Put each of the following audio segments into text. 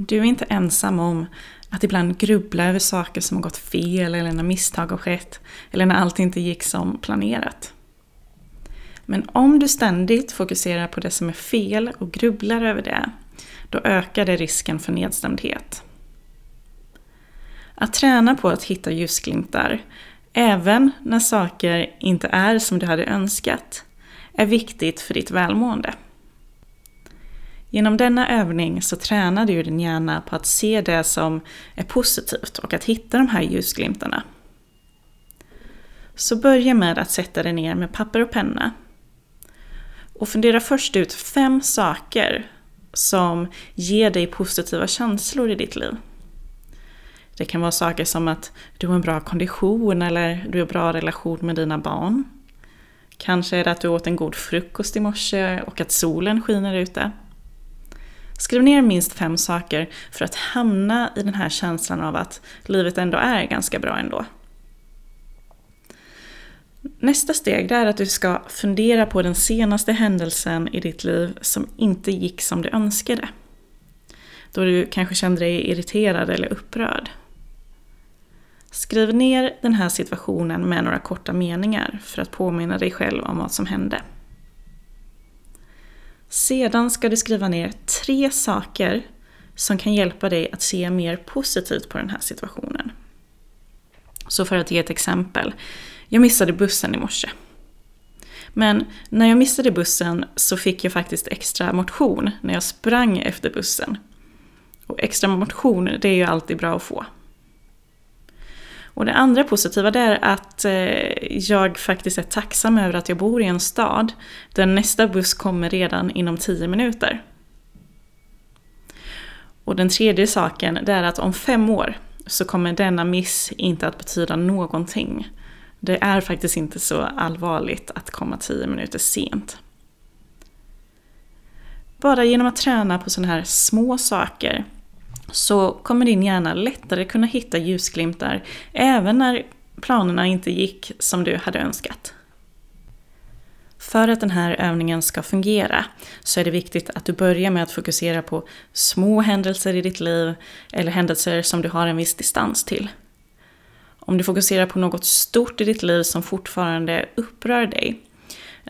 Du är inte ensam om att ibland grubbla över saker som har gått fel eller när misstag har skett eller när allt inte gick som planerat. Men om du ständigt fokuserar på det som är fel och grubblar över det, då ökar det risken för nedstämdhet. Att träna på att hitta ljusglimtar, även när saker inte är som du hade önskat, är viktigt för ditt välmående. Genom denna övning så tränar du din hjärna på att se det som är positivt och att hitta de här ljusglimtarna. Så börja med att sätta dig ner med papper och penna. Och fundera först ut fem saker som ger dig positiva känslor i ditt liv. Det kan vara saker som att du har en bra kondition eller du har en bra relation med dina barn. Kanske är det att du åt en god frukost i morse och att solen skiner ute. Skriv ner minst fem saker för att hamna i den här känslan av att livet ändå är ganska bra ändå. Nästa steg är att du ska fundera på den senaste händelsen i ditt liv som inte gick som du önskade. Då du kanske kände dig irriterad eller upprörd. Skriv ner den här situationen med några korta meningar för att påminna dig själv om vad som hände. Sedan ska du skriva ner tre saker som kan hjälpa dig att se mer positivt på den här situationen. Så för att ge ett exempel. Jag missade bussen i morse. Men när jag missade bussen så fick jag faktiskt extra motion när jag sprang efter bussen. Och extra motion, det är ju alltid bra att få. Och det andra positiva det är att eh, jag faktiskt är tacksam över att jag bor i en stad där nästa buss kommer redan inom 10 minuter. Och den tredje saken det är att om fem år så kommer denna miss inte att betyda någonting. Det är faktiskt inte så allvarligt att komma 10 minuter sent. Bara genom att träna på sådana här små saker så kommer din hjärna lättare kunna hitta ljusglimtar även när planerna inte gick som du hade önskat. För att den här övningen ska fungera så är det viktigt att du börjar med att fokusera på små händelser i ditt liv eller händelser som du har en viss distans till. Om du fokuserar på något stort i ditt liv som fortfarande upprör dig,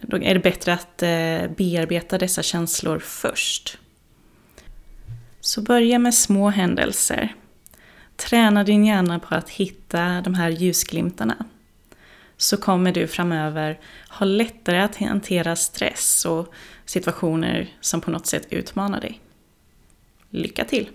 då är det bättre att eh, bearbeta dessa känslor först. Så börja med små händelser. Träna din hjärna på att hitta de här ljusglimtarna. Så kommer du framöver ha lättare att hantera stress och situationer som på något sätt utmanar dig. Lycka till!